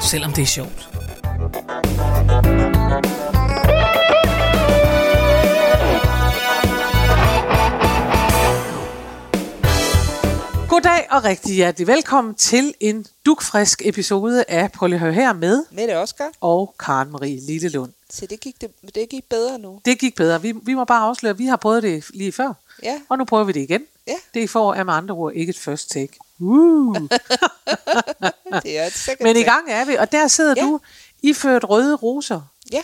selvom det er sjovt. Goddag og rigtig hjertelig velkommen til en dukfrisk episode af Prøv lige at høre her med Mette Oscar. og Karen Marie Lillelund. Så det gik, det, det gik bedre nu. Det gik bedre. Vi, vi må bare afsløre, at vi har prøvet det lige før, Ja, og nu prøver vi det igen. Ja. Det får er med andre ord ikke et first take. Uh. det er et second Men i gang er vi, og der sidder Ja. du iført røde roser. Ja,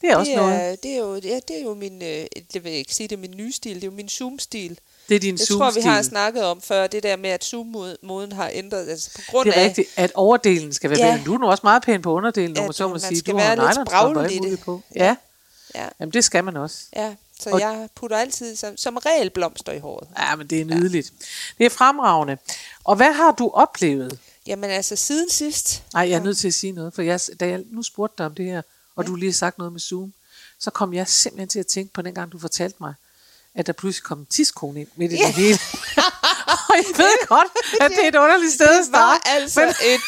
Det er også det noget. er, det er jo, ja, det er jo min, øh, det vil jeg ikke sige, det er min nye stil, det er jo min Zoom-stil. Det er din Jeg tror, vi har snakket om før, det der med, at Zoom-moden har ændret, altså på grund Det er af, rigtigt, at overdelen skal være Ja. Du er nu også meget pæn på underdelen, om man så må sige. Du har være lidt på. Ja. ja, Jamen det skal man også. ja, så Og- jeg putter altid som, som regel blomster i håret. Ja, men det er nydeligt. Det er fremragende. Og hvad har du oplevet? Jamen altså, siden sidst, Nej, jeg er nødt til at sige noget, for jeg, da jeg nu spurgte dig om det her, og du lige har sagt noget med Zoom, så kom jeg simpelthen til at tænke på den gang, du fortalte mig, at der pludselig kom en tidskone ind midt i det hele. og jeg ved godt, at det er et underligt sted at det var starte. altså et,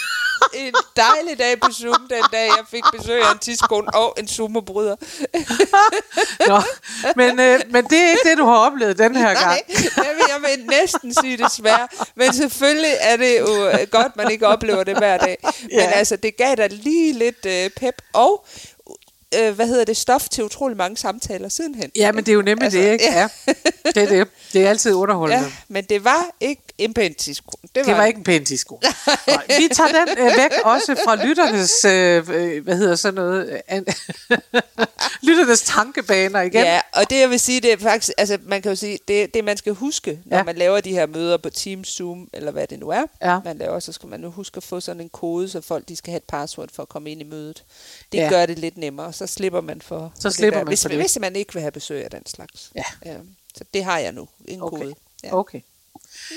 en dejlig dag på Zoom den dag, jeg fik besøg af en tidskone og en Zoom-bryder. Nå, men, øh, men det er ikke det, du har oplevet den her gang. Nej, jeg vil, jeg vil næsten sige det svært. Men selvfølgelig er det jo øh, godt, man ikke oplever det hver dag. Men Ja. altså, det gav dig lige lidt øh, pep og øh, hvad hedder det, stof til utrolig mange samtaler sidenhen. Ja, men det er jo nemlig Altså, det, ikke? ja. Ja. Det er det. Det er altid underholdende. Ja, men det var ikke en pæn tidskone. Det var, Det var ikke en pæn tidsko. Nej, Vi tager den øh, væk også fra lytternes, øh, øh, hvad hedder sådan noget, øh, lytternes tankebaner igen. Ja, og det jeg vil sige, det er faktisk, altså man kan jo sige, det, det man skal huske, når Ja. man laver de her møder på Teams, Zoom, eller hvad det nu er, Ja. man laver, så skal man nu huske at få sådan en kode, så folk de skal have et password for at komme ind i mødet. Det Ja. gør det lidt nemmere, så slipper man for, Så det slipper der, man hvis, for det. hvis man ikke vil have besøg af den slags. Ja. ja. Så det har jeg nu, en Okay. kode. Ja. Okay.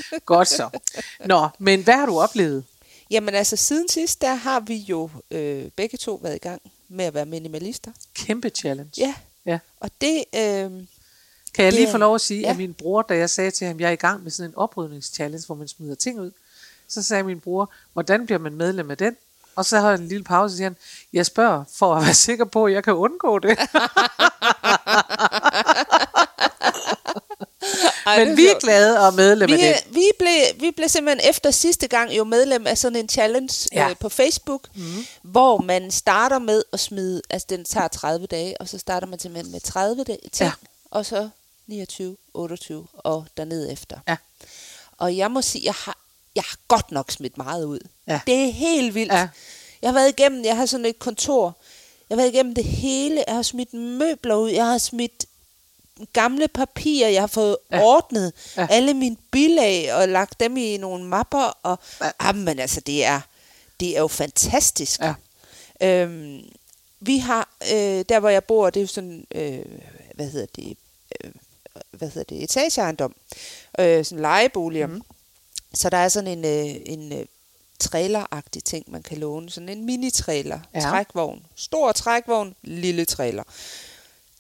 Godt så. Nå, men hvad har du oplevet? Jamen altså, siden sidst, der har vi jo øh, begge to været i gang med at være minimalister. Kæmpe challenge. Ja, ja. og det... Øh, Kan jeg lige få lov at sige, ja. at min bror, da jeg sagde til ham, jeg er i gang med sådan en oprydningschallenge, hvor man smider ting ud, så sagde min bror, hvordan bliver man medlem af den? Og så har jeg en lille pause, og siger han, jeg spørger for at være sikker på, at jeg kan undgå det. ej, Men vi er glade og medlem af vi, det. vi, blev, vi blev simpelthen efter sidste gang jo medlem af sådan en challenge Ja. øh, på Facebook, mm. hvor man starter med at smide, altså den tager 30 dage, og så starter man simpelthen med 30 dage, ting, ja. og så 29, 28 og dernede efter. Ja. Og jeg må sige, jeg har, jeg har godt nok smidt meget ud. Ja. Det er helt vildt. Ja. Jeg har været igennem, jeg har sådan et kontor, jeg har været igennem det hele, jeg har smidt møbler ud, jeg har smidt gamle papirer, jeg har fået Ja. ordnet Ja. alle mine bilag og lagt dem i nogle mapper. Og, Ja. ja. Jamen altså, det er, det er jo fantastisk. Ja. Øhm, vi har, øh, der hvor jeg bor, det er jo sådan, øh, hvad hedder det, øh, hvad hedder det, etageejendom, øh, sådan lejeboliger. Mm. Så der er sådan en, øh, en øh, traileragtig ting, man kan låne. Sådan en mini-trailer, Ja. ja. trækvogn. Stor trækvogn, lille trailer.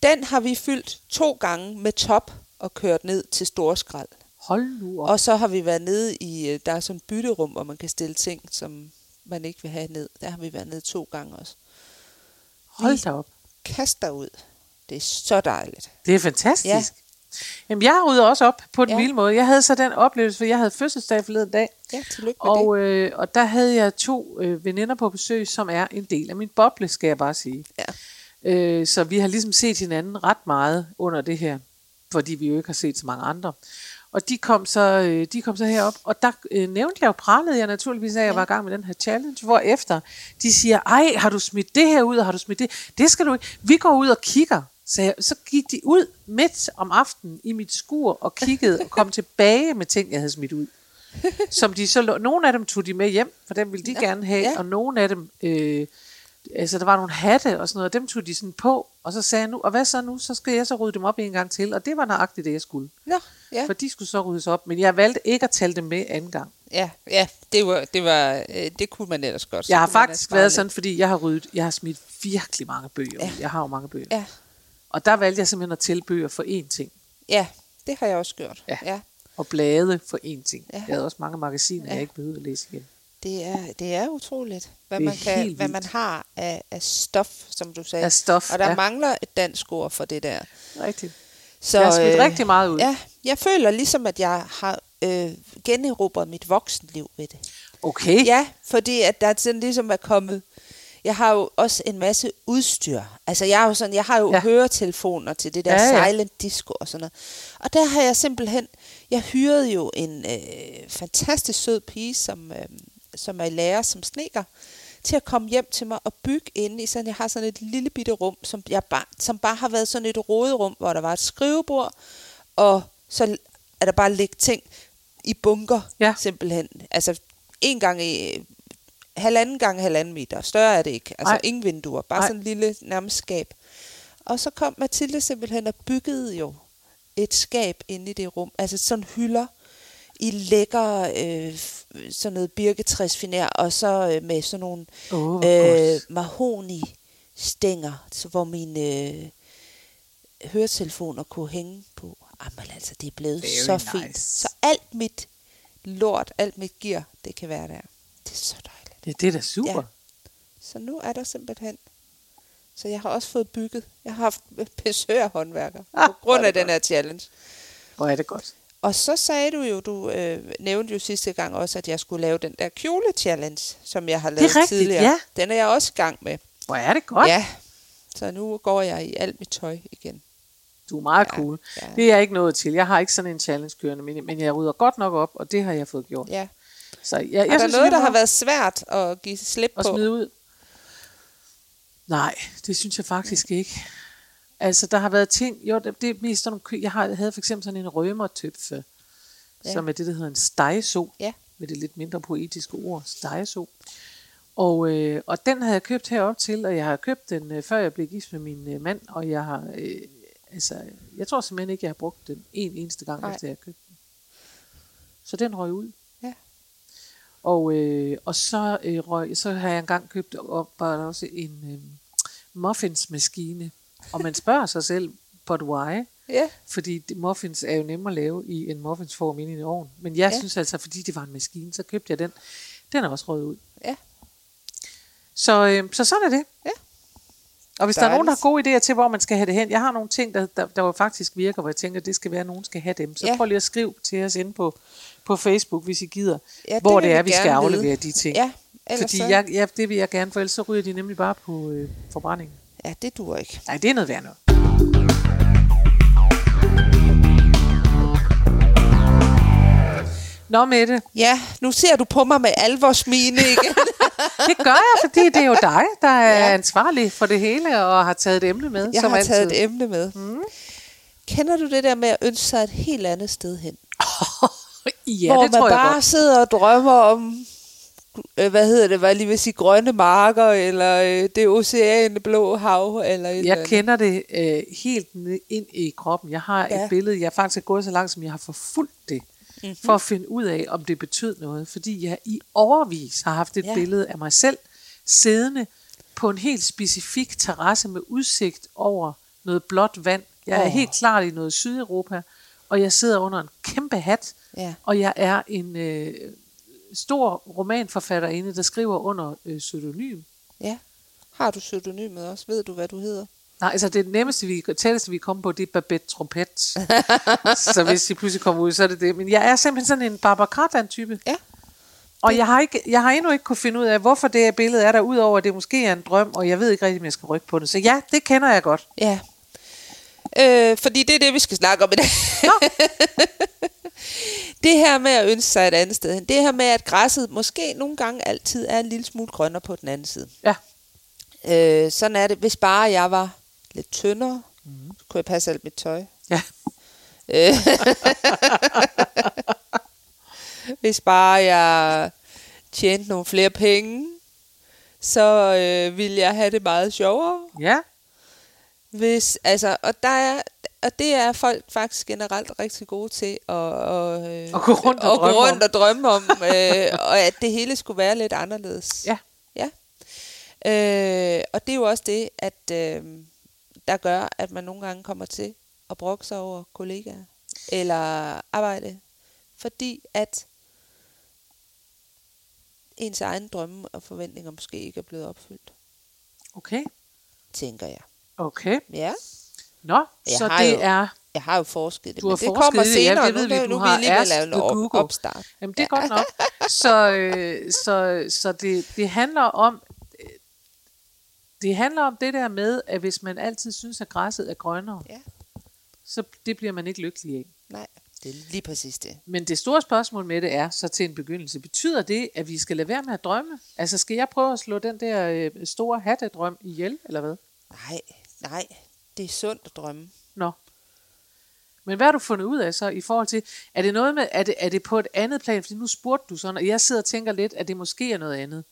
Den har vi fyldt to gange med top og kørt ned til Storskrald. Hold nu op. Og så har vi været nede i, øh, der er sådan et bytterum, hvor man kan stille ting, som man ikke vil have ned. Der har vi været nede to gange også. Hold da op. Kast dig ud. Det er så dejligt. Det er fantastisk. Ja. Ja. Jamen, jeg rydder også op på den ja. Vilde måde. Jeg havde så den oplevelse, for jeg havde fødselsdag forleden dag, Ja, tillykke med det. og, øh, og der havde jeg to øh, veninder på besøg, som er en del af min boble, skal jeg bare sige. Ja. Øh, så vi har ligesom set hinanden ret meget under det her, fordi vi jo ikke har set så mange andre. Og de kom så, øh, de kom så herop, og der øh, nævnte jeg jo, pralede jeg naturligvis af, at jeg var i gang med den her challenge, hvor efter de siger, ej, har du smidt det her ud, og har du smidt det? Det skal du ikke. Vi går ud og kigger. Så, jeg, så gik de ud midt om aftenen i mit skur og kiggede og kom tilbage med ting, jeg havde smidt ud. Som de så, nogle af dem tog de med hjem, for dem ville de ja, gerne have, ja. og nogle af dem øh, altså der var nogle hatte og sådan noget, og dem tog de sådan på, og så sagde jeg nu, og hvad så nu, så skal jeg så rydde dem op en gang til, og det var nøjagtigt det, jeg skulle. Nå, ja. For de skulle så ryddes op, men jeg valgte ikke at tælle dem med anden gang. Ja, ja det, var, det, var, øh, det kunne man ellers godt. Så Jeg har faktisk været lidt. sådan, fordi jeg har ryddet, jeg har smidt virkelig mange bøger. Ja. Jeg har jo mange bøger. Ja, Og der valgte jeg simpelthen at tælle bøger for én ting, ja, det har jeg også gjort. Ja. ja. og blade for én ting. Ja. Jeg havde også mange magasiner, Ja. jeg ikke behøvede at læse igen. Det er, det er utroligt, hvad, Det er man, kan, hvad man har af, af stof, som du sagde. Af stof, Og der ja. mangler et dansk ord for det der. Rigtigt. Så, Jeg har smidt rigtig meget ud. Ja, jeg føler ligesom, at jeg har øh, generobret mit voksenliv ved det. Okay. Ja, fordi at der sådan ligesom er kommet... Jeg har jo også en masse udstyr. Altså, jeg, er jo sådan, jeg har jo Ja. høretelefoner til det der ja, ja. silent disco og sådan noget. Og der har jeg simpelthen... Jeg hyrede jo en øh, fantastisk sød pige, som, øh, som er lærer som sneker, til at komme hjem til mig og bygge inde i sådan, jeg har sådan et lille bitte rum, som, jeg bare, som bare har været sådan et råderum, hvor der var et skrivebord, og så er der bare ligget ting i bunker, Ja. simpelthen. Altså, en gang i halvanden gange halvanden meter. Større er det ikke. Altså Nej. ingen vinduer. Bare Nej. sådan en lille nærmest skab. Og så kom Mathilde simpelthen og byggede jo et skab inde i det rum. Altså sådan hylder i lækker øh, sådan noget birketræsfiner, og så øh, med sådan nogle hvor øh, godt. mahoni stænger, så hvor mine øh, høretelefoner kunne hænge på. Jamen altså, det er blevet Very så fint. nice. Så alt mit lort, alt mit gear, det kan være der. Det er så dejligt. Ja, det er da super. Ja. Så nu er der simpelthen... Så jeg har også fået bygget. Jeg har haft besøg af håndværker Ah, på grund af den her challenge. Hvor er det godt. Og så sagde du jo, du øh, nævnte jo sidste gang også, at jeg skulle lave den der kjole-challenge, som jeg har lavet rigtigt, tidligere. ja. Den er jeg også i gang med. Hvor er det godt. Ja, så nu går jeg i alt mit tøj igen. Du er meget Ja, cool. ja. Det er jeg ikke nået til. Jeg har ikke sådan en challenge kørende, men, men jeg rydder godt nok op, og det har jeg fået gjort. Ja. Så jeg, Er jeg der synes, noget, der har været svært at give slip at på? smide ud? Nej, det synes jeg faktisk ikke. Altså, der har været ting, jo, det, det er mest sådan nogle, jeg har, havde for eksempel sådan en rømertøpfe, ja. Som er det, der hedder en stegeso, Ja. med det lidt mindre poetiske ord, stegeso. Og, øh, og den havde jeg købt herop til, og jeg har købt den, øh, før jeg blev gift med min øh, mand, og jeg har, øh, altså, jeg tror simpelthen ikke, jeg har brugt den en eneste gang, Nej. efter jeg købte den. Så den røg ud. Ja. Og, øh, og så, øh, røg, så har jeg engang købt op, var der også en øh, muffinsmaskine. Og man spørger sig selv, but why? Ja, Fordi det, muffins er jo nemmere at lave i en muffinsform inde i en ovn. Men jeg ja. Synes altså, fordi det var en maskine, så købte jeg den. Den er også røget ud. ja. Så, øh, så sådan er det. Ja. Og hvis der er nogen, der har Dejligt. gode idéer til, hvor man skal have det hen. Jeg har nogle ting, der, der, der jo faktisk virker, hvor jeg tænker, det skal være, at nogen skal have dem. Så Ja. prøv lige at skrive til os inde på, på Facebook, hvis I gider, Ja, hvor vil det er, vi skal aflevere vide. de ting. Ja, Fordi så, jeg, ja, det vil jeg gerne, for ellers så ryger de nemlig bare på øh, forbrændingen. Ja, det dur ikke. Nej, det er noget værd noget. Nå Mette, Ja, nu ser du på mig med alvorsmine igen. det gør jeg, fordi det er jo dig, der er Ja. ansvarlig for det hele og har taget et emne med. Jeg som har altid. taget et emne med. Mm. Kender du det der med at ønske sig et helt andet sted hen? ja, hvor det man tror jeg bare godt. sidder og drømmer om, øh, hvad hedder det, jeg lige vil sige, grønne marker, eller øh, det oceane blå hav, eller et eller Jeg andet. kender det øh, helt ind i kroppen. Jeg har ja. Et billede, jeg faktisk er gået så langt, som jeg har forfulgt det, mm-hmm. for at finde ud af, om det betød noget. Fordi jeg i overvis har haft et ja. Billede af mig selv, siddende på en helt specifik terrasse med udsigt over noget blåt vand. Jeg er Åh. helt klart i noget Sydeuropa, og jeg sidder under en kæmpe hat, Ja. og jeg er en øh, stor romanforfatterinde, der skriver under øh, pseudonym. Ja. Har du pseudonymet også? Ved du, hvad du hedder? Nej, altså det nemmeste, vi, tætteste vi kommer på, det er Babette Trompet. så hvis de pludselig kommer ud, så er det det. Men jeg er simpelthen sådan en Barbara Cartland-type. Ja. Og jeg har, ikke, jeg har endnu ikke kunne finde ud af, hvorfor det her billede er der, udover at det måske er en drøm, og jeg ved ikke rigtig, om jeg skal rykke på det. Så ja, det kender jeg godt. Ja. Øh, fordi det er det, vi skal snakke om i dag. Nå. det her med at ønske sig et andet sted hen. Det her med, at græsset måske nogle gange altid er en lille smule grønnere på den anden side. Ja. Øh, sådan er det. Hvis bare jeg var lidt tyndere, mm. så kunne jeg passe alt mit tøj. Ja. Øh. Hvis bare jeg tjente nogle flere penge, så øh, ville jeg have det meget sjovere. Ja. Hvis, altså, og, der er, og det er folk faktisk generelt rigtig gode til at, og, øh, At gå rundt og at drømme rundt om. og drømme om, øh, og at det hele skulle være lidt anderledes. Ja. ja. Øh, og det er jo også det, at øh, der gør, at man nogle gange kommer til at brokke sig over kollegaer eller arbejde, fordi at ens egen drømme og forventninger måske ikke er blevet opfyldt, Okay. tænker jeg. Okay. Ja, Nå, Jeg så det jo- er... jeg har jo forsket det, Du men har det kommer det, ja, senere. det ved nu, vi, nu, du nu har jeg lige lave Google. opstart. Jamen, det er godt nok. Så, øh, så, så det, det handler om... øh, Det handler om det der med, at hvis man altid synes, at græsset er grønnere, Ja. så det bliver man ikke lykkelig af. Nej, det er lige præcis det. Men det store spørgsmål med det er, så til en begyndelse, betyder det, at vi skal lade være med at drømme? Altså, skal jeg prøve at slå den der øh, store hattedrøm ihjel, eller hvad? Nej, nej, det er sundt at drømme. Nå. Men hvad har du fundet ud af så i forhold til, er det noget med, er det, er det på et andet plan? Fordi nu spurgte du sådan, og jeg sidder og tænker lidt, at det måske er noget andet.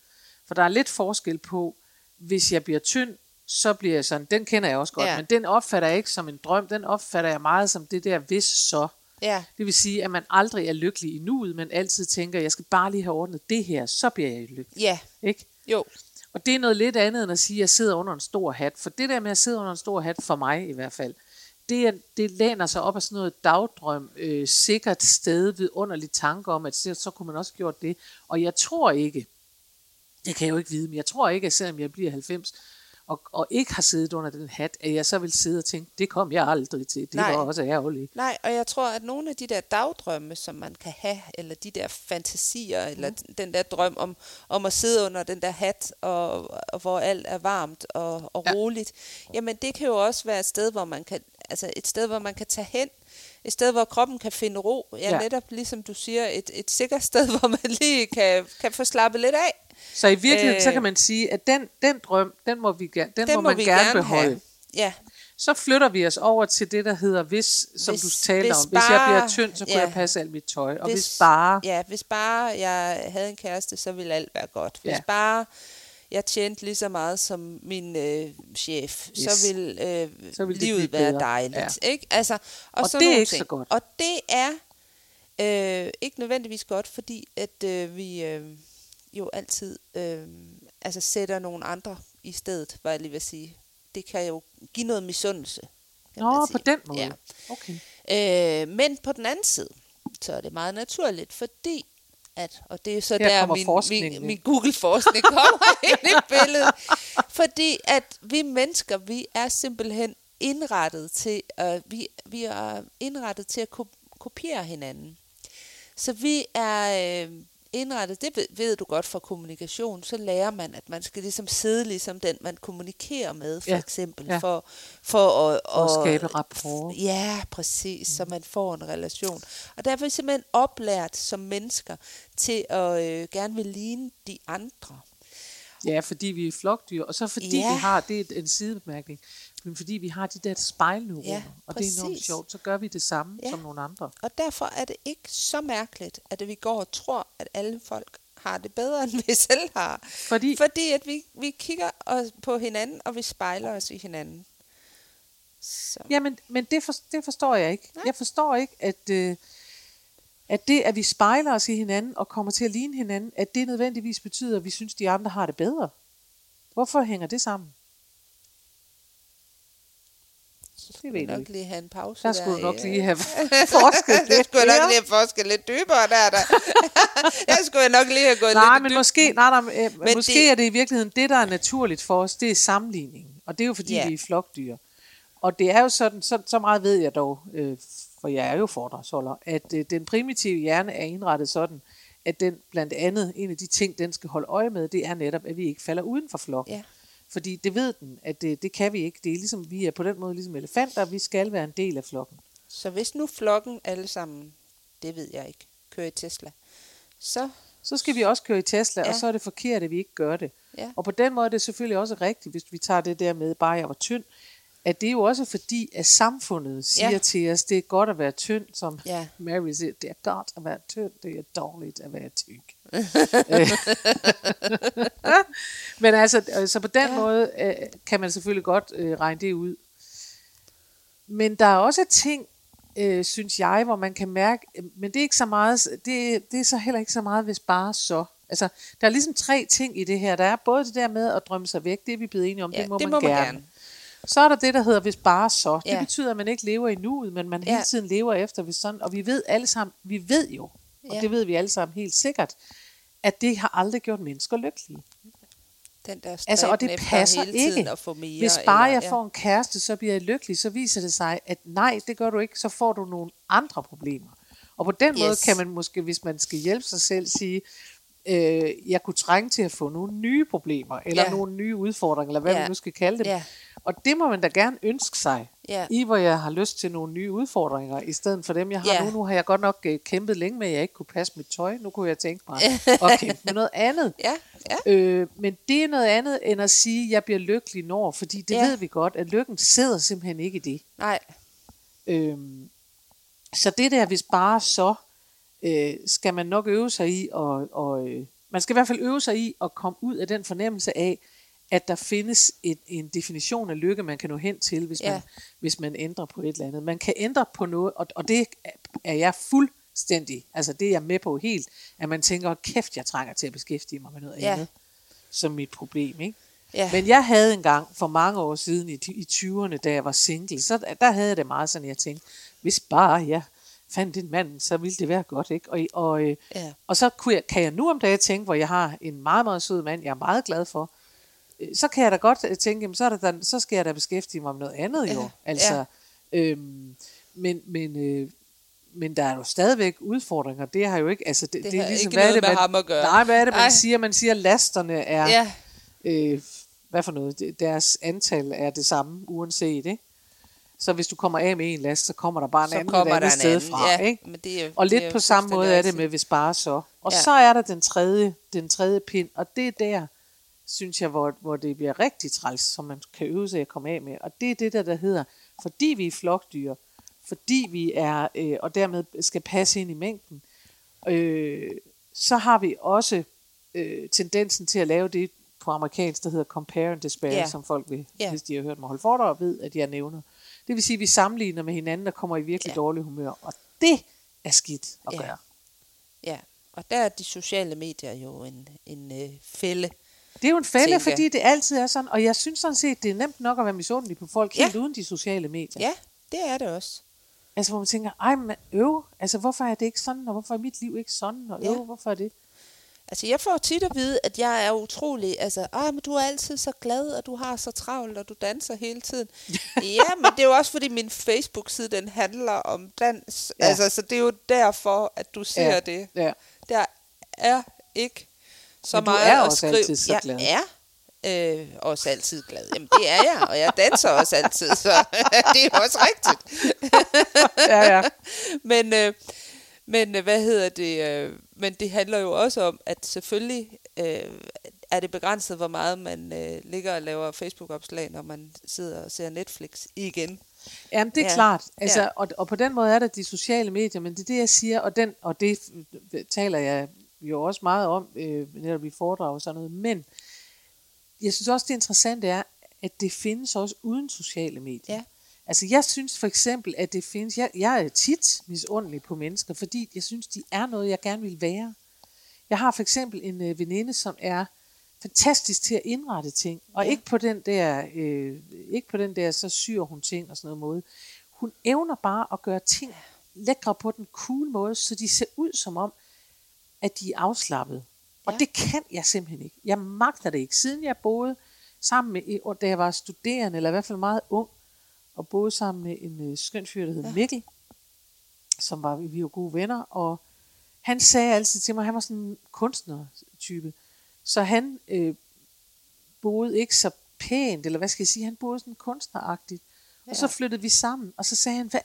For der er lidt forskel på, hvis jeg bliver tynd, så bliver jeg sådan, den kender jeg også godt, Ja. men den opfatter jeg ikke som en drøm, den opfatter jeg meget som det der hvis så. Ja, Det vil sige, at man aldrig er lykkelig i nuet, men altid tænker, jeg skal bare lige have ordnet det her, så bliver jeg lykkelig. ja, Ikke? jo, og det er noget lidt andet end at sige, at jeg sidder under en stor hat. For det der med at sidde under en stor hat, for mig i hvert fald, det, er, det læner sig op af sådan noget dagdrøm, øh, sikkert sted, ved underlig tanke om, at så, så kunne man også gjort det. Og jeg tror ikke, det kan jeg jo ikke vide, men jeg tror ikke, at selvom jeg bliver 90, og, og ikke har siddet under den hat, at jeg så vil sidde og tænke, det kom jeg aldrig til. Det Nej. var også ærgerligt. Nej, og jeg tror, at nogle af de der dagdrømme, som man kan have, eller de der fantasier, eller den der drøm om, om at sidde under den der hat, og, og hvor alt er varmt og, og Ja. roligt, jamen det kan jo også være et sted, hvor man kan, altså et sted, hvor man kan tage hen, et sted, hvor kroppen kan finde ro. Ja, Ja. netop ligesom du siger, et, et sikkert sted, hvor man lige kan, kan få slappet lidt af. Så i virkeligheden, øh, så kan man sige, at den, den drøm, den må, vi, den Den må, må man vi gerne, gerne beholde. have. Ja, Så flytter vi os over til det, der hedder hvis, som Hvis- du taler hvis om. Hvis jeg bare- bliver tynd, så kunne ja. jeg passe alt mit tøj. Og hvis, hvis bare... Ja, hvis bare jeg havde en kæreste, så ville alt være godt. Hvis Ja. bare jeg tjente lige så meget som min øh, chef, Yes. så ville, øh, Så det livet være bedre. dejligt. Ikke? Altså, og Og det er ikke så ting. godt. Og det er øh, ikke nødvendigvis godt, fordi at øh, vi øh, jo altid øh, altså sætter nogle andre i stedet, var jeg lige ved at sige. Det kan jo give noget misundelse. Nå, på den måde. Ja. Okay. Øh, men på den anden side, så er det meget naturligt, fordi at, og det er så Her der min, min, min Google-forskning kommer ind i billedet. Fordi at vi mennesker, vi er simpelthen indrettet til, uh, vi, vi er indrettet til at ko- kopiere hinanden. Så vi er øh, indrettet, det ved, ved du godt fra kommunikation, så lærer man, at man skal ligesom sidde ligesom den, man kommunikerer med, for Ja, eksempel, ja. for, for at, For at skabe rapport. Ja, præcis, så man får en relation. Og derfor er vi simpelthen oplært som mennesker til at øh, gerne vil ligne de andre. Ja, fordi vi er flokdyr, og så fordi Ja. vi har, det er en sidebemærkning, men fordi vi har de der spejlneuroner, Ja, og det er enormt sjovt, så gør vi det samme Ja. som nogle andre. Og derfor er det ikke så mærkeligt, at vi går og tror, at alle folk har det bedre, end vi selv har. Fordi, Fordi at vi, vi kigger os på hinanden, og vi spejler os i hinanden. Så. Jamen, men det, for, det forstår jeg ikke. Nej. Jeg forstår ikke, at, øh, at det, at vi spejler os i hinanden og kommer til at ligne hinanden, at det nødvendigvis betyder, at vi synes, de andre har det bedre. Hvorfor hænger det sammen? Ved jeg jeg nok lige have en pause. Der skulle du nok lige øh, have forsket det lidt skulle jeg nok lige have forsket lidt dybere der. der. jeg skulle nok lige have gået Nej, lidt men dybden. måske, nej, nej, øh, Men måske det- er det i virkeligheden det, der er naturligt for os, det er sammenligningen. Og det er jo fordi, Ja. vi er flokdyr. Og det er jo sådan, så, så meget ved jeg dog, øh, for jeg er jo foredragsholder, at øh, den primitive hjerne er indrettet sådan, at den blandt andet, en af de ting, den skal holde øje med, det er netop, at vi ikke falder uden for flokken. Ja. Fordi det ved den, at det, det kan vi ikke. Det er ligesom, vi er på den måde ligesom elefanter, vi skal være en del af flokken. Så hvis nu flokken alle sammen, det ved jeg ikke, kører i Tesla, så Så skal vi også køre i Tesla, ja. Og så er det forkert, at vi ikke gør det. ja, Og på den måde er det selvfølgelig også rigtigt, hvis vi tager det der med, bare jeg var tynd. At det er jo også fordi, at samfundet siger Ja. til os, det er godt at være tynd, som Ja. Mary siger, det er godt at være tynd, det er dårligt at være tyk. Men altså, øh, så på den Ja. måde øh, kan man selvfølgelig godt øh, regne det ud. Men der er også ting, øh, synes jeg, hvor man kan mærke, men det er ikke så meget, det, det er så heller ikke så meget, hvis bare så. Altså, der er ligesom tre ting i det her. Der er både det der med at drømme sig væk, det er vi blevet enige om, Ja, det må, det man, må man gerne. Så er der det, der hedder hvis bare så. Det Ja. betyder, at man ikke lever i nuet, men man Ja. hele tiden lever efter hvis sådan. Og vi ved alle sammen, vi ved jo, og Ja. det ved vi alle sammen helt sikkert, at det har aldrig gjort mennesker lykkelige. Den der Altså, og det passer hele tiden ikke. At få mere, Hvis bare eller, jeg får en kæreste, så bliver jeg lykkelig, så viser det sig, at nej, det gør du ikke, så får du nogle andre problemer. Og på den måde Yes. kan man måske, hvis man skal hjælpe sig selv, sige, øh, jeg kunne trænge til at få nogle nye problemer, eller Ja. nogle nye udfordringer, eller hvad Ja. man nu skal kalde dem. Ja. Og det må man da gerne ønske sig, Ja. i hvor jeg har lyst til nogle nye udfordringer, i stedet for dem, jeg har Ja. nu. Nu har jeg godt nok øh, kæmpet længe med, at jeg ikke kunne passe mit tøj. Nu kunne jeg tænke mig at kæmpe med noget andet. Ja, ja. Øh, men det er noget andet end at sige, at jeg bliver lykkelig når, fordi det ja. ved vi godt, at lykken sidder simpelthen ikke i det. Nej, Øhm, så det der, hvis bare så, øh, skal man nok øve sig i, og, og øh, man skal i hvert fald øve sig i at komme ud af den fornemmelse af, at der findes et, en definition af lykke, man kan nå hen til, hvis, Ja. man, hvis man ændrer på et eller andet. Man kan ændre på noget, og, og det er jeg fuldstændig, altså det er jeg med på helt, at man tænker, kæft, jeg trænger til at beskæftige mig med noget Ja. andet, som mit problem, ikke? ja. Men jeg havde engang for mange år siden i, i 20'erne, da jeg var single, så der havde jeg det meget sådan, jeg tænkte, hvis bare jeg fandt en mand, så ville det være godt, ikke? Og, og, øh, Ja. og så kunne jeg, kan jeg nu om dagen tænke, hvor jeg har en meget, meget sød mand, jeg er meget glad for, så kan jeg da godt øh, tænke, jamen, så, er der, så skal jeg da beskæftige mig med noget andet jo. Ja, Altså, øhm, men, men, øh, men der er jo stadigvæk udfordringer. Det har jo ikke, altså det, Det det, er ligesom, ikke hvad er noget det, med man, ham at gøre. Nej, hvad er det, man Nej. siger? Man siger, at lasterne er, ja, øh, hvad for noget, Det- deres antal er det samme, uanset, ikke? Så hvis du kommer af med en last, så kommer der bare en så anden et andet en sted anden. fra, ja, ikke? Men det er, Og det lidt er på samme måde er det med, hvis bare så. Og Ja. så er der den tredje, den tredje pind, og det er der, synes jeg, hvor, hvor det bliver rigtig træls, som man kan øve sig at komme af med. Og det er det der, der hedder, fordi vi er flokdyr, fordi vi er, øh, og dermed skal passe ind i mængden, øh, så har vi også øh, tendensen til at lave det på amerikansk, der hedder compare and despair, Ja. som folk vil, Ja. hvis de har hørt mig holde foredrag, ved, at jeg nævner. Det vil sige, at vi sammenligner med hinanden, der kommer i virkelig Ja. dårlig humør, og det er skidt at Ja. gøre. Ja, og der er de sociale medier jo en, en øh, fælde. Det er jo en fælde, tænker fordi det altid er sådan, og jeg synes sådan set, det er nemt nok at være misundelig på folk, Ja. helt uden de sociale medier. Ja, det er det også. Altså hvor man tænker, ej, men øv, altså hvorfor er det ikke sådan, og hvorfor er mit liv ikke sådan, og øv, Ja. hvorfor er det? Altså, jeg får tit at vide, at jeg er utrolig, altså, ah, men du er altid så glad, og du har så travlt, og du danser hele tiden. ja, men det er jo også, fordi min Facebook-side, den handler om dans. Ja. Altså, så det er jo derfor, at du ser Ja. det. Ja. Der er ikke så Men du meget er at også skrive. altid så glad. Jeg er øh, også altid glad. Jamen, det er jeg, og jeg danser også altid, så det er også rigtigt. ja, ja. men, øh, men øh, hvad hedder det? Øh, men det handler jo også om, at selvfølgelig øh, er det begrænset, hvor meget man øh, ligger og laver Facebook-opslag, når man sidder og ser Netflix igen. Jamen, det er Ja. klart. Altså, ja. og, og på den måde er der de sociale medier, men det er det, jeg siger, og, den, og det taler jeg jo også meget om, øh, netop i foredrag og sådan noget, men jeg synes også, det interessante er, at det findes også uden sociale medier. Ja. Altså, jeg synes for eksempel, at det findes, jeg, jeg er tit misundelig på mennesker, fordi jeg synes, de er noget, jeg gerne vil være. Jeg har for eksempel en øh, veninde, som er fantastisk til at indrette ting, og Ja. ikke på den der, øh, ikke på den der, så syr hun ting og sådan noget måde. Hun evner bare at gøre ting lækre på den cool måde, så de ser ud som om, at de er afslappet. Og Ja. det kan jeg simpelthen ikke. Jeg magter det ikke. Siden jeg boede sammen med, da jeg var studerende, eller i hvert fald meget ung, og boede sammen med en øh, skøn fyr, der hed Ja. Mikkel, som var, vi var gode venner, og han sagde altid til mig, han var sådan en kunstnertype, så han øh, boede ikke så pænt, eller hvad skal jeg sige, han boede sådan kunstneragtigt. Ja. Og så flyttede vi sammen, og så sagde han, hvad,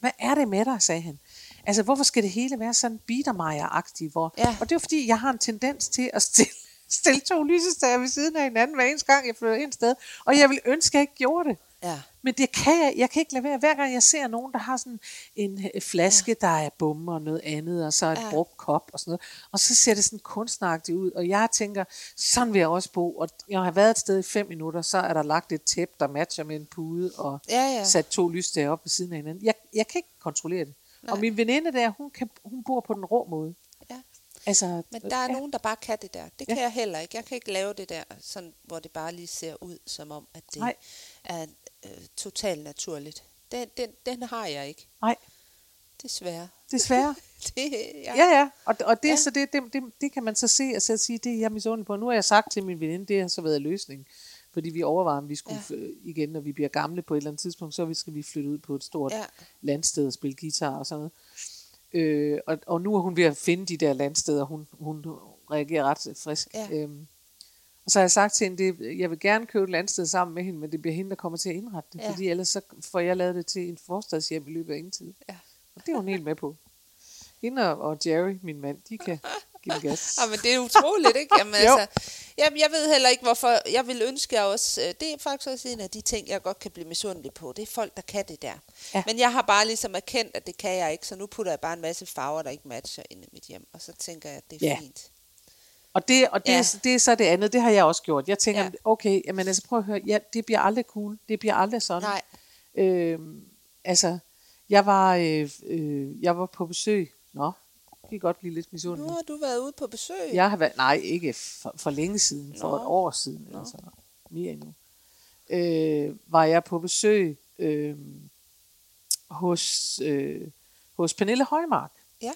hvad er det med dig, sagde han. Altså, hvorfor skal det hele være sådan biedermejer-agtigt? Hvor, Ja. Og det er jo fordi, jeg har en tendens til at stille, stille to lysestager ved siden af hinanden hver eneste gang, jeg flytter ind sted. Og jeg vil ønske, at jeg ikke gjorde det. Ja. Men det kan jeg, jeg kan ikke lade være. Hver gang jeg ser nogen, der har sådan en øh, flaske, ja. der er bomber og noget andet, og så et. Ja. brugt kop og sådan noget, og så ser det sådan kunstnagtigt ud, og jeg tænker, sådan vil jeg også bo, og jeg har været et sted i fem minutter, så er der lagt et tæppe, der matcher med en pude, og Ja, ja. sat to lysstager op ved siden af hinanden. Jeg, jeg kan ikke kontrollere det. Nej. Og min veninde der, hun, kan, hun bor på den rå måde. Ja. Altså, Men der er ja. nogen, der bare kan det der. Det kan Ja. jeg heller ikke. Jeg kan ikke lave det der, sådan, hvor det bare lige ser ud, som om, at det Nej. er øh, totalt naturligt. Den, den, den har jeg ikke, Nej, desværre. desværre. det, ja. Ja, ja. Og, og det, ja. Så det, det, det, det kan man så se og så sige, det er jeg misundelig på. Nu har jeg sagt til min veninde, det har så været løsningen. Fordi vi overvejer, om vi skulle ja. igen, når vi bliver gamle på et eller andet tidspunkt, så skal vi flytte ud på et stort ja. Landsted og spille guitar og sådan noget. Øh, og, og nu er hun ved at finde de der landsteder, hun, hun reagerer ret frisk. Ja. Øhm, og så har jeg sagt til hende, det, jeg vil gerne købe et landsted sammen med hende, men det bliver hende, der kommer til at indrette det. Ja. Fordi ellers så får jeg lavet det til en forstadshjem i løbet af ingen tid. Ja. Og det er hun helt med på. Hende og- og Jerry, min mand, de kan den gas. Ja, men det er utroligt, ikke? Jamen, altså, jamen, jeg ved heller ikke, hvorfor. Jeg vil ønske, jeg også... øh, Det er faktisk også en af de ting, jeg godt kan blive misundelig på. Det er folk, der kan det der. Ja. Men jeg har bare ligesom erkendt, at det kan jeg ikke, så nu putter jeg bare en masse farver, der ikke matcher ind i mit hjem. Og så tænker jeg, at det er Ja. fint. Og det, og det, ja. Er, det er så det andet, det har jeg også gjort. Jeg tænker, ja. Okay, jamen altså prøv at høre, ja, det bliver aldrig cool, det bliver aldrig sådan. Nej. Øhm, altså, jeg var, øh, øh, jeg var på besøg, nå, det kan godt blive lidt Nu misundelig. har du været ude på besøg. Jeg har været, nej, ikke for, for længe siden, for Nå. et år siden, Nå. altså mere endnu. Øh, var jeg på besøg øh, hos, øh, hos Pernille Højmark, Ja.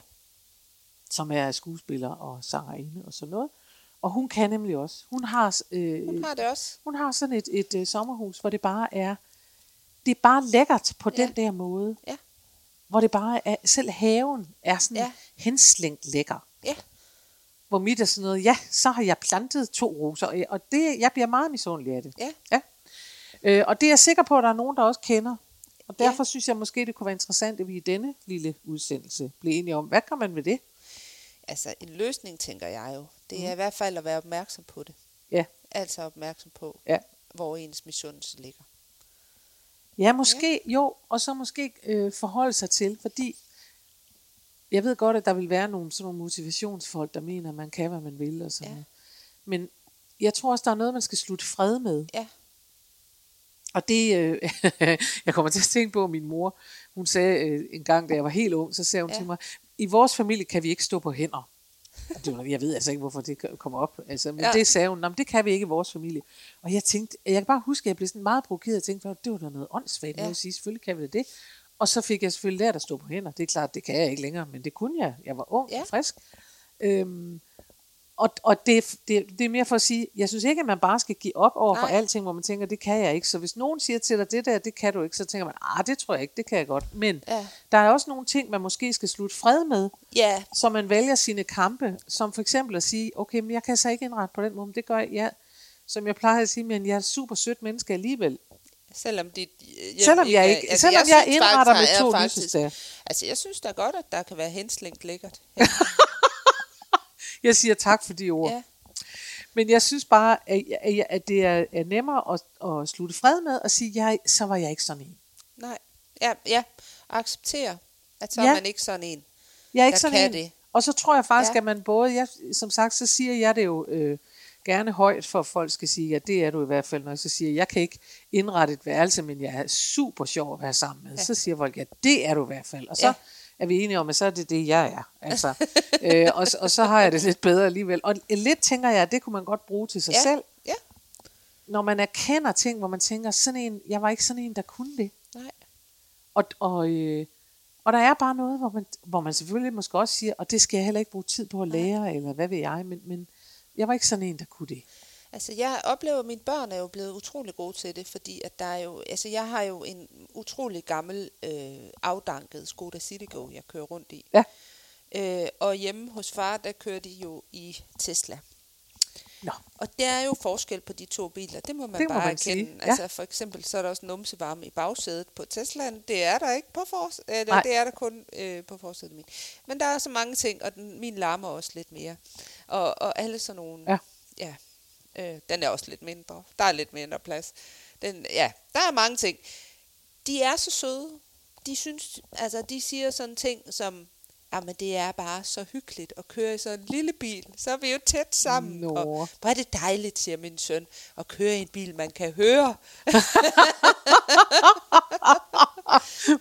som er skuespiller og sangerinde og sådan noget. Og hun kan nemlig også. Hun har, øh, Hun har det også. hun har sådan et, et øh, sommerhus, hvor det bare er, det er bare lækkert på Ja. den der måde. Ja. Hvor det bare er, selv haven er sådan ja. Ja. henslængt lækker. Ja. Hvor mit er sådan noget, ja, så har jeg plantet to roser, og- det, jeg bliver meget misundelig af det. Ja. ja. Øh, og det er jeg sikker på, at der er nogen, der også kender. Og Ja. derfor synes jeg måske, det kunne være interessant, at vi i denne lille udsendelse blev enige om, hvad kan man ved det? Altså, en løsning, tænker jeg jo. Det er mm. i hvert fald at være opmærksom på det. Ja. Altså opmærksom på, Ja. hvor ens misundelse ligger. Ja, måske ja. jo, og så måske øh, forholde sig til, fordi jeg ved godt, at der vil være nogle sådan nogle motivationsfolk, der mener, at man kan, hvad man vil og sådan Ja. noget. Men jeg tror også, der er noget, man skal slutte fred med. Ja. Og det, øh, jeg kommer til at tænke på, at min mor, hun sagde øh, en gang, da jeg var helt ung, så sagde hun ja. Til mig, i vores familie kan vi ikke stå på hænder. Det jeg ved altså ikke, hvorfor det kommer op. Altså, men ja. Det sagde hun, "Nå, men det kan vi ikke i vores familie. Og jeg tænkte, jeg kan bare huske, at jeg blev sådan meget provokeret og tænkte, det var da noget åndssvagt, ja. At sige, selvfølgelig kan vi da det. Og så fik jeg selvfølgelig lært at stå på hænder. Det er klart, det kan jeg ikke længere, men det kunne jeg. Jeg var ung. Ja. og frisk. Øhm, og og det, det, det er mere for at sige, jeg synes ikke, at man bare skal give op over for Nej. alting, hvor man tænker, det kan jeg ikke. Så hvis nogen siger til dig, det der, det kan du ikke, så tænker man, ah, det tror jeg ikke, det kan jeg godt. Men Ja. der er også nogle ting, man måske skal slutte fred med, Ja, så man vælger sine kampe, som for eksempel at sige, okay, men jeg kan så ikke indrette på den måde, men det gør jeg, ja, som jeg plejer at sige, men jeg er et super sødt menneske alligevel. selvom dit hjem Selvom jeg ikke, altså, selvom jeg, jeg indretter faktisk, med to faktisk- lysestager. Altså, jeg synes da godt, at der kan være henslængt lækkert. Jeg siger tak for de ord. Ja, Men jeg synes bare, at, at, at det er, er nemmere at, at slutte fred med og sige, jeg, så var jeg ikke sådan en. nej. Ja, ja. Acceptere, at så Ja. er man ikke sådan en. Jeg er ikke sådan en. det. Og så tror jeg faktisk, ja. At man både, jeg, som sagt, så siger jeg det jo øh, gerne højt, for at folk skal sige, ja, det er du i hvert fald, når jeg så siger, jeg kan ikke indrette et værelse, men jeg er super sjov at være sammen med. Ja. Så siger folk, ja, det er du i hvert fald. Og så ja. Er vi enige om, at så er det det, jeg er. Altså, øh, og, og så har jeg det lidt bedre alligevel. Og lidt tænker jeg, at det kunne man godt bruge til sig Ja. selv. Ja. Når man erkender ting, hvor man tænker, sådan en, jeg var ikke sådan en, der kunne det. Nej. Og, og, øh, og der er bare noget, hvor man, hvor man selvfølgelig måske også siger, og det skal jeg heller ikke bruge tid på at lære, eller hvad ved jeg, men, men jeg var ikke sådan en, der kunne det. Altså, jeg oplever, at mine børn er jo blevet utrolig gode til det, fordi at der er jo, altså, jeg har jo en utrolig gammel, øh, afdanket Skoda Citigo, jeg kører rundt i. Ja. Øh, og hjemme hos far, der kører de jo i Tesla. Nå. Og der er jo forskel på de to biler, det må man Det må bare man erkende. sige, ja. Altså for eksempel, så er der også numsevarme i bagsædet på Teslaen. Det er der ikke på forsædet. Eller, Nej. det er der kun øh, på forsædet min. Men der er så mange ting, og den, min larmer også lidt mere. Og, og alle sådan nogle... Ja. ja øh, den er også lidt mindre. Der er lidt mindre plads. Den, ja, der er mange ting. De er så søde. De synes, altså de siger sådan ting som, jamen det er bare så hyggeligt at køre i sådan en lille bil. Så er vi jo tæt sammen. Nå. Og hvor er det dejligt, siger min søn, at køre i en bil, man kan høre.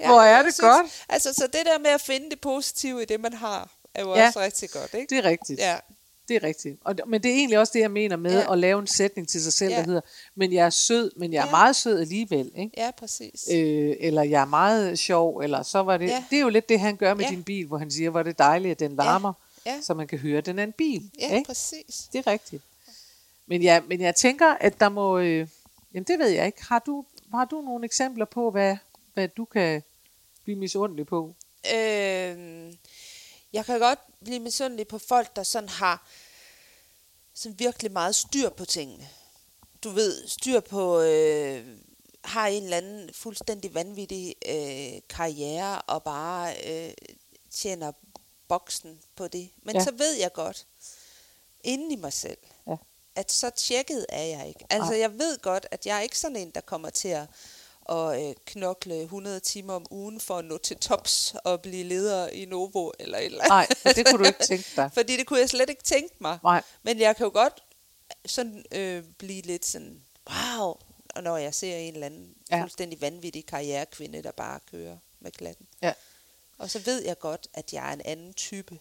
Hvor er det godt. Altså, så det der med at finde det positive i det, man har, er jo Ja. også rigtig godt, ikke? Det er rigtigt. Ja, Det er rigtigt. Og, men det er egentlig også det, jeg mener med Ja. at lave en sætning til sig selv, Ja. der hedder, men jeg er sød, men jeg er Ja. meget sød alligevel. Ikke? ja præcis. Øh, eller jeg er meget sjov, eller så var det... Ja. Det er jo lidt det, han gør med Ja. din bil, hvor han siger, hvor det dejligt, at den larmer, Ja. så man kan høre, at den er en bil. Ja, ikke? præcis. Det er rigtigt. Men, ja, men jeg tænker, at der må... Øh, jamen, det ved jeg ikke. Har du, har du nogle eksempler på, hvad, hvad du kan blive misundelig på? Øh, jeg kan godt blive misundelig på folk, der sådan har sådan virkelig meget styr på tingene. Du ved, styr på, øh, har en eller anden fuldstændig vanvittig øh, karriere og bare øh, tjener boksen på det. Men Ja. så ved jeg godt, inden i mig selv, Ja. at så tjekket er jeg ikke. Altså, Nej. jeg ved godt, at jeg er ikke sådan en, der kommer til at, at øh, knokle 100 timer om ugen for at nå til tops og blive leder i Novo eller et eller andet. Nej, det kunne du ikke tænke dig. Fordi det kunne jeg slet ikke tænke mig. Nej. Men jeg kan jo godt sådan øh, blive lidt sådan, wow, og når jeg ser en eller anden ja. fuldstændig vanvittig karrierekvinde, der bare kører med klatten. Ja. Og så ved jeg godt, at jeg er en anden type.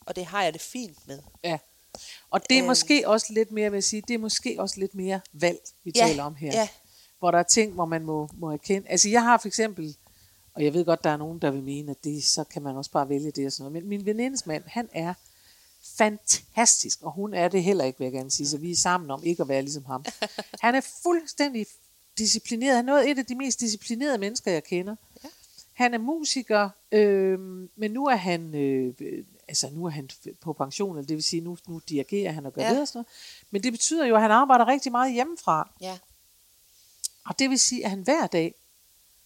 Og det har jeg det fint med. Ja. Og det er Øhm. måske også lidt mere, vil jeg sige, det er måske også lidt mere valg, vi Ja, taler om her. ja. Hvor der er ting, hvor man må, må erkende. Altså jeg har for eksempel, og jeg ved godt, der er nogen, der vil mene, at det, så kan man også bare vælge det og sådan noget. Men min venindes mand, han er fantastisk, og hun er det heller ikke, vil jeg gerne sige, så vi er sammen om ikke at være ligesom ham. Han er fuldstændig disciplineret. Han er noget et af de mest disciplinerede mennesker, jeg kender. Ja. Han er musiker, øh, men nu er han, øh, altså nu er han på pension, eller det vil sige, nu, nu dirigerer han og gør ja. det og sådan noget. Men det betyder jo, at han arbejder rigtig meget hjemmefra. Ja, Og det vil sige, at han hver dag,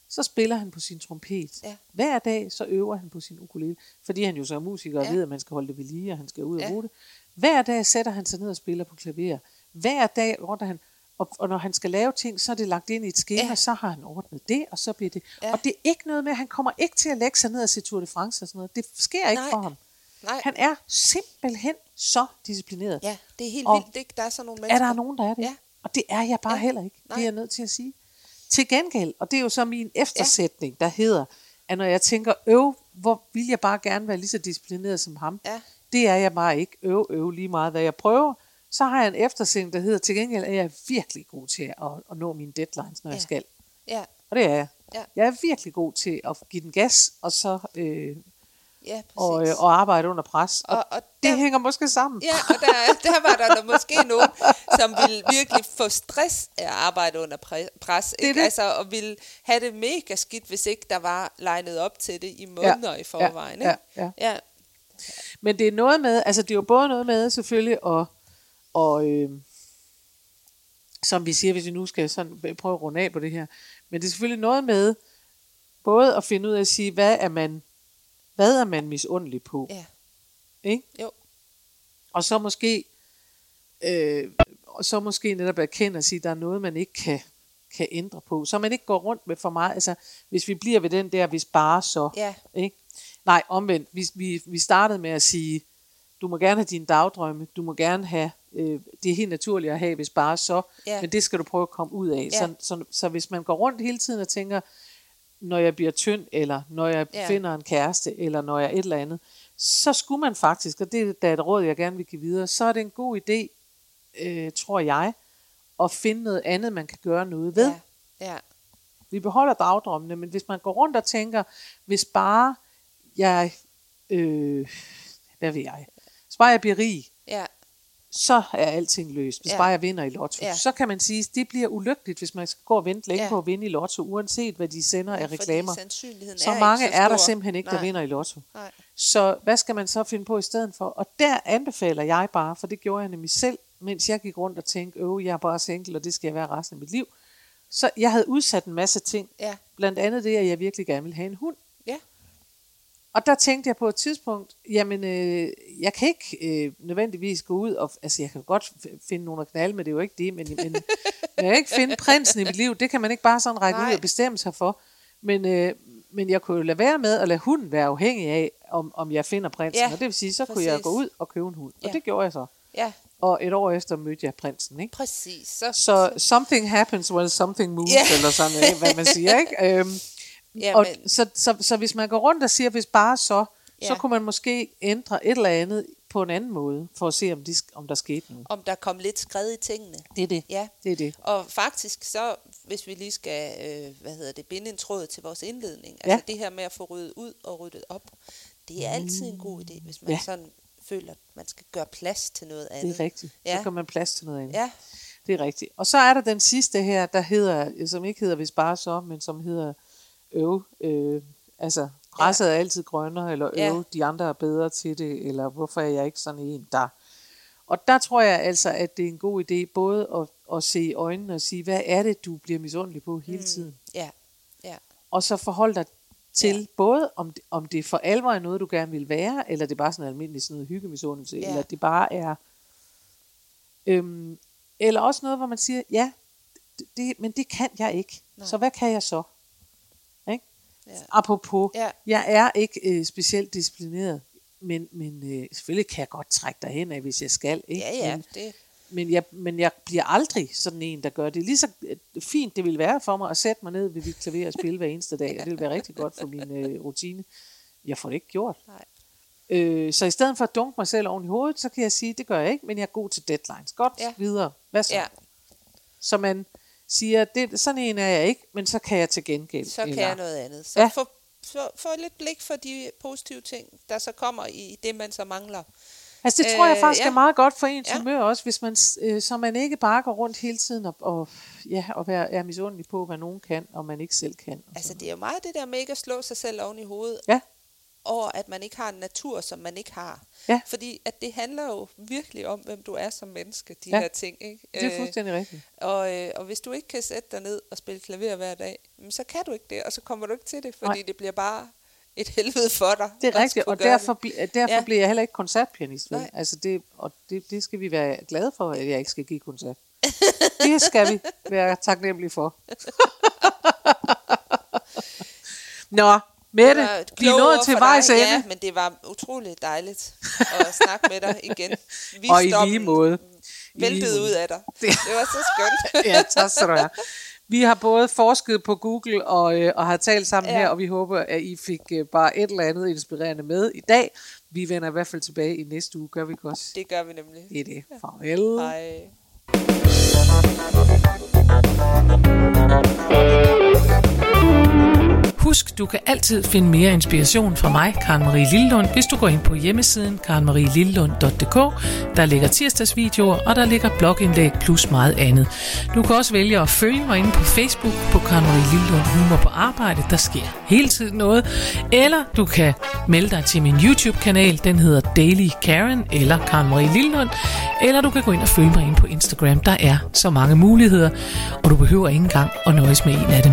så spiller han på sin trompet. Ja. Hver dag, så øver han på sin ukulele. Fordi han jo så er musiker og Ja. ved, at man skal holde det ved lige, og han skal ud og Ja. bruge det. Hver dag sætter han sig ned og spiller på klaver. Hver dag ordner han, og, og når han skal lave ting, så er det lagt ind i et skema, Ja. så har han ordnet det, og så bliver det. Ja. Og det er ikke noget med, at han kommer ikke til at lægge sig ned og se Tour de France og sådan noget. Det sker ikke Nej. for ham. nej. Han er simpelthen så disciplineret. Ja, det er helt Og vildt, ikke? Der er sådan nogle Er mennesker. der nogen, der er det? Ja. Og det er jeg bare Ja. heller ikke. Det Nej. er jeg nødt til at sige. Til gengæld, og det er jo så min eftersætning, der hedder, at når jeg tænker, øv, hvor vil jeg bare gerne være lige så disciplineret som ham. Ja. Det er jeg bare ikke. Øv, øv lige meget, hvad jeg prøver. Så har jeg en eftersætning, der hedder, til gengæld er jeg virkelig god til at, at nå mine deadlines, når ja. Ja. jeg skal. Ja, Og det er jeg. Ja. Jeg er virkelig god til at give den gas, og så øh, ja, præcis. og, øh, og arbejde under pres. Og, Og- og det der- hænger måske sammen. Ja, og der, der var der måske nogen, som ville virkelig få stress af at arbejde under pre- pres. Ikke? det. Altså, og ville have det mega skidt, hvis ikke der var legnet op til det i måneder i forvejen. Ja, ikke? ja. ja. Men det er noget med, altså det er jo både noget med selvfølgelig at, og, øh, som vi siger, hvis vi nu skal sådan prøve at runde af på det her, men det er selvfølgelig noget med, både at finde ud af at sige, hvad er man, hvad er man misundelig på, ja. ikke? Jo. Og så måske, øh, og så måske netop erkende at sige, at der er noget, man ikke kan, kan ændre på. Så man ikke går rundt med for meget. Altså, hvis vi bliver ved den der, hvis bare så. Ja. Ikke? Nej, omvendt. Vi, vi, vi startede med at sige, du må gerne have dine dagdrømme, du må gerne have, øh, det er helt naturligt at have, hvis bare så, Ja. men det skal du prøve at komme ud af. Ja. Så, så, så hvis man går rundt hele tiden og tænker, når jeg bliver tynd, eller når jeg Ja. finder en kæreste, eller når jeg et eller andet, så skulle man faktisk, og det er et råd, jeg gerne vil give videre, så er det en god idé, øh, tror jeg, at finde noget andet, man kan gøre noget ved. Ja. Ja. Vi beholder dagdrømmene, men hvis man går rundt og tænker, hvis bare jeg, øh, hvad ved jeg, hvis bare jeg bliver rig, Ja. Så er alting løst. Hvis Ja. bare jeg vinder i lotto. Ja. Så kan man sige, at det bliver ulykkeligt, hvis man skal gå og vente længe Ja. på at vinde i lotto, uanset hvad de sender af reklamer. Så er mange så er der simpelthen ikke, der Nej. vinder i lotto. Nej. Så hvad skal man så finde på i stedet for? Og der anbefaler jeg bare, for det gjorde jeg nemlig selv, mens jeg gik rundt og tænkte, øv, jeg er bare single, og det skal jeg være resten af mit liv. Så jeg havde udsat en masse ting. Ja. Blandt andet det, at jeg virkelig gerne ville have en hund. Og der tænkte jeg på et tidspunkt, jamen, øh, jeg kan ikke øh, nødvendigvis gå ud og, altså jeg kan godt finde nogen at knalde, men det er jo ikke det, men, men, men jeg kan ikke finde prinsen i mit liv, det kan man ikke bare sådan række Nej. ud og bestemme sig for. Men, øh, men jeg kunne jo lade være med at lade hunden være afhængig af, om, om jeg finder prinsen. Ja, og det vil sige, så kunne jeg præcis. gå ud og købe en hund. Og Ja. det gjorde jeg så. Ja, Og et år efter mødte jeg prinsen, ikke? præcis. Så, Så something happens when something moves, Ja. eller sådan, øh, hvad man siger, ikke? Øhm, ja, og men, så, så, så hvis man går rundt og siger, hvis bare så, ja. så kunne man måske ændre et eller andet på en anden måde, for at se, om, de, om der skete noget. om der kom lidt skred i tingene. Det er det. Ja, Det er det. og faktisk så, hvis vi lige skal, øh, hvad hedder det, binde en tråd til vores indledning, Ja. altså det her med at få ryddet ud og ryddet op, det er altid en god idé, hvis man Ja. sådan føler, at man skal gøre plads til noget Det andet. er rigtigt. Ja. Ja. Så kan man plads til noget andet. Ja, Det er rigtigt. Og så er der den sidste her, der hedder, som ikke hedder hvis bare så, men som hedder øv. Øh, altså, græsset er altid grønnere, eller øv, Ja. de andre er bedre til det, eller hvorfor er jeg ikke sådan en, der... Og der tror jeg altså, at det er en god idé både at, at se i øjnene og sige, hvad er det, du bliver misundelig på hele tiden? ja, ja, Og så forhold dig til Ja. både, om det, om det for alvor er noget, du gerne vil være, eller det er bare sådan en almindelig sådan noget hyggemisundelse, Ja. eller det bare er... Øhm, eller også noget, hvor man siger, ja, det, men det kan jeg ikke. Nej. Så hvad kan jeg så? Ja. Apropos, Ja. jeg er ikke øh, specielt disciplineret, men, men øh, selvfølgelig kan jeg godt trække dig hen af, hvis jeg skal. Ikke? ja, ja, Men, det, men, jeg, men jeg bliver aldrig sådan en, der gør det. Lige så øh, fint det vil være for mig at sætte mig ned ved mit klaver og spille hver eneste dag, og det vil være rigtig godt for min øh, rutine. Jeg får det ikke gjort. nej. Øh, så i stedet for at dunke mig selv oven i hovedet, så kan jeg sige, det gør jeg ikke, men jeg er god til deadlines. Godt, Ja. videre. Hvad så? Ja, Så man siger, det, sådan en er jeg ikke, men så kan jeg til gengæld. så kan eller- jeg noget andet. Så Ja. få, få, få lidt blik for de positive ting, der så kommer i det, man så mangler. Altså det tror jeg Øh, faktisk ja. er meget godt for ens Ja. humør også, hvis man, øh, så man ikke bare går rundt hele tiden og, og, ja, og være, er misundelig på, hvad nogen kan, og man ikke selv kan. Altså det er jo meget det der med ikke at slå sig selv oven i hovedet, Ja. Over at man ikke har en natur, som man ikke har. Ja. Fordi at det handler jo virkelig om, hvem du er som menneske, de Ja. her ting. Ikke? Det er fuldstændig rigtigt. og, øh, og hvis du ikke kan sætte dig ned og spille klaver hver dag, så kan du ikke det, og så kommer du ikke til det, fordi Nej. det bliver bare et helvede for dig. Det er rigtigt, og derfor, det. derfor Ja. bliver jeg heller ikke koncertpianist. Vel? Altså det, og det, det skal vi være glade for, at jeg ikke skal give koncert. det skal vi være taknemmelige for. Nå, Mette, Det vi ord til vejs ende. Ja, men det var utroligt dejligt at snakke med dig igen. Og i lige måde. Væltede ud af dig. Det- Det var så skønt. ja, tak skal du have. Vi har både forsket på Google og, øh, og har talt sammen ja. Her, og vi håber, at I fik øh, bare et eller andet inspirerende med i dag. Vi vender i hvert fald tilbage i næste uge, gør vi ikke også? Det gør vi nemlig. Det er det. Farvel. Hej. Husk, du kan altid finde mere inspiration fra mig, Karen Marie Lillund, hvis du går ind på hjemmesiden karenmarielillund.dk. Der ligger tirsdagsvideoer, og der ligger blogindlæg plus meget andet. Du kan også vælge at følge mig inde på Facebook på Karen Marie Lillund Humor på Arbejde. Der sker hele tiden noget. Eller du kan melde dig til min YouTube-kanal. Den hedder Daily Karen eller Karen Marie Lillund. Eller du kan gå ind og følge mig inde på Instagram. Der er så mange muligheder, og du behøver ikke engang at nøjes med en af dem.